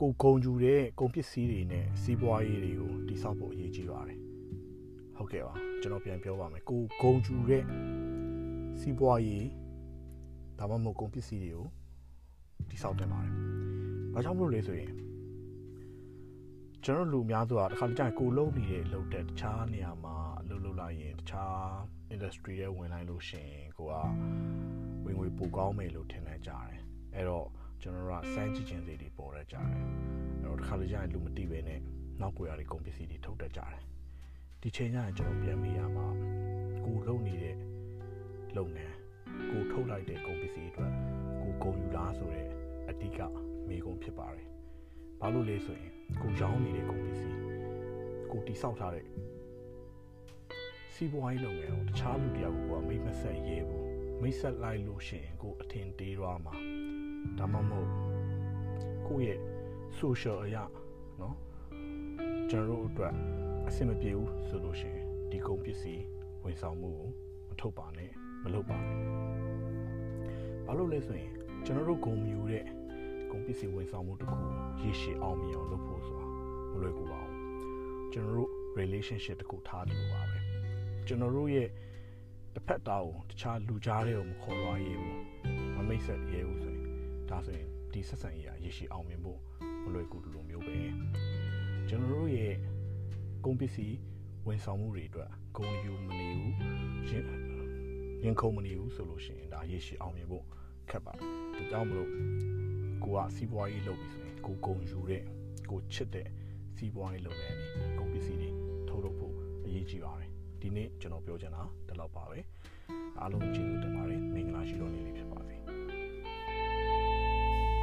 ဂုံကြူတဲ့ကုန်ပစ္စည်းတွေနဲ့စီးပွားရေးတွေကိုတိစောက်ဖို့အရေးကြီးပါတယ်ဟုတ်ကဲ့ပါကျွန်တော်ပြန်ပြောပါမယ်ကိုဂုံကြူတဲ့စီးပွားရေးဒါမှမဟုတ်ကုန်ပစ္စည်းတွေကိုတိစောက်တင်ပါတယ်ဘာကြောင့်မလို့လဲဆိုရင်ကျွန်တော်လူအများစုကတစ်ခါတည်းကိုလုံးနေတဲ့လုပ်တဲ့တခြားနေရာမှာအလုပ်လုပ်လာရင်တခြား industry တွေဝင်လိုက်လို့ရှင်ကိုကဝင်ငွေပိုကောင်းမယ်လို့ထင်နေကြတယ်အဲ့တော့ ကျွန်တော်တို့ကစမ်းကြည့်ခြင်းတွေပေါ်ရကြတယ်အဲ့တော့တစ်ခါလေကြာရင်လူမသိပဲနဲ့နောက်ကိုရတွေကုန်ပစ္စည်းတွေထုတ်တတ်ကြတယ်ဒီချိန်ကျရင်ကျွန်တော်ပြန်မေးရမှာကိုလုံနေတဲ့လုပ်ငန်းကိုထုတ်လိုက်တဲ့ကုန်ပစ္စည်းအတွက်ကိုကုန်ယူလားဆိုတဲ့အတိကမေးကုန်ဖြစ်ပါတယ်ဘာလို့လဲဆိုရင်ကိုရောင်းနေတဲ့ကုန်ပစ္စည်းကိုတိဆောက်ထားတဲ့စီးပွားရေးလုပ်ငန်းကိုတခြားလူတယောက်ကမိတ်မဆက်ရဲဘူးမိတ်ဆက်လိုက်လို့ရှိရင်ကိုအထင်သေးသွားမှာ ဒါမှမဟုတ်ကိုယ့်ရဲ့ social အရာเนาะကျွန်တော်တို့အတွက်အဆင်မပြေဘူးဆိုလို့ရှိရင်ဒီကုန်ပစ္စည်းဝန်ဆောင်မှုကိုမထုတ်ပါနဲ့မလုပ်ပါနဲ့ဘာလို့လဲဆိုရင်ကျွန်တော်တို့ဂုံမြူတဲ့ကုန်ပစ္စည်းဝန်ဆောင်မှုတစ်ခုရေရှည်အောင်မြင်အောင်လုပ်ဖို့ဆိုတာမလွယ်ကူပါဘူးကျွန်တော်တို့ relationship တစ်ခုထားတယ်လို့ပါပဲကျွန်တော်တို့ရဲ့တစ်ဖက်သားကိုတခြားလူကြားတွေကိုမခေါ်လွှားရဘူးမမိတ်ဆက်ရဘူးဆိုရင် ဒါဆိုရင်ဒီဆက်ဆံရေးအရေးရှိအောင်မြင်ဖို့မလွယ်ကူလိုမျိုးပဲကျွန်တော်တို့ရဲ့ကုန်ပစ္စည်းဝန်ဆောင်မှုတွေအတွက်ဂုဏ်ယူမနေဘူးရင်ရင်ခုန်မနေဘူးဆိုလို့ရှိရင်ဒါရေးရှိအောင်မြင်ဖို့ခက်ပါတယ်ဒါကြောင့်မလို့ကိုကစီးပွားရေးလုပ်ပြီဆိုရင်ကိုဂုဏ်ယူတဲ့ကိုချစ်တဲ့စီးပွားရေးလုပ်တဲ့အနေကုန်ပစ္စည်းတွေထုတ်လုပ်ဖို့အရေးကြီးပါတယ်ဒီနေ့ကျွန်တော်ပြောချင်တာဒီလောက်ပါပဲအားလုံးကျေးဇူးတင်ပါတယ်မင်္ဂလာရှိတော်နေ့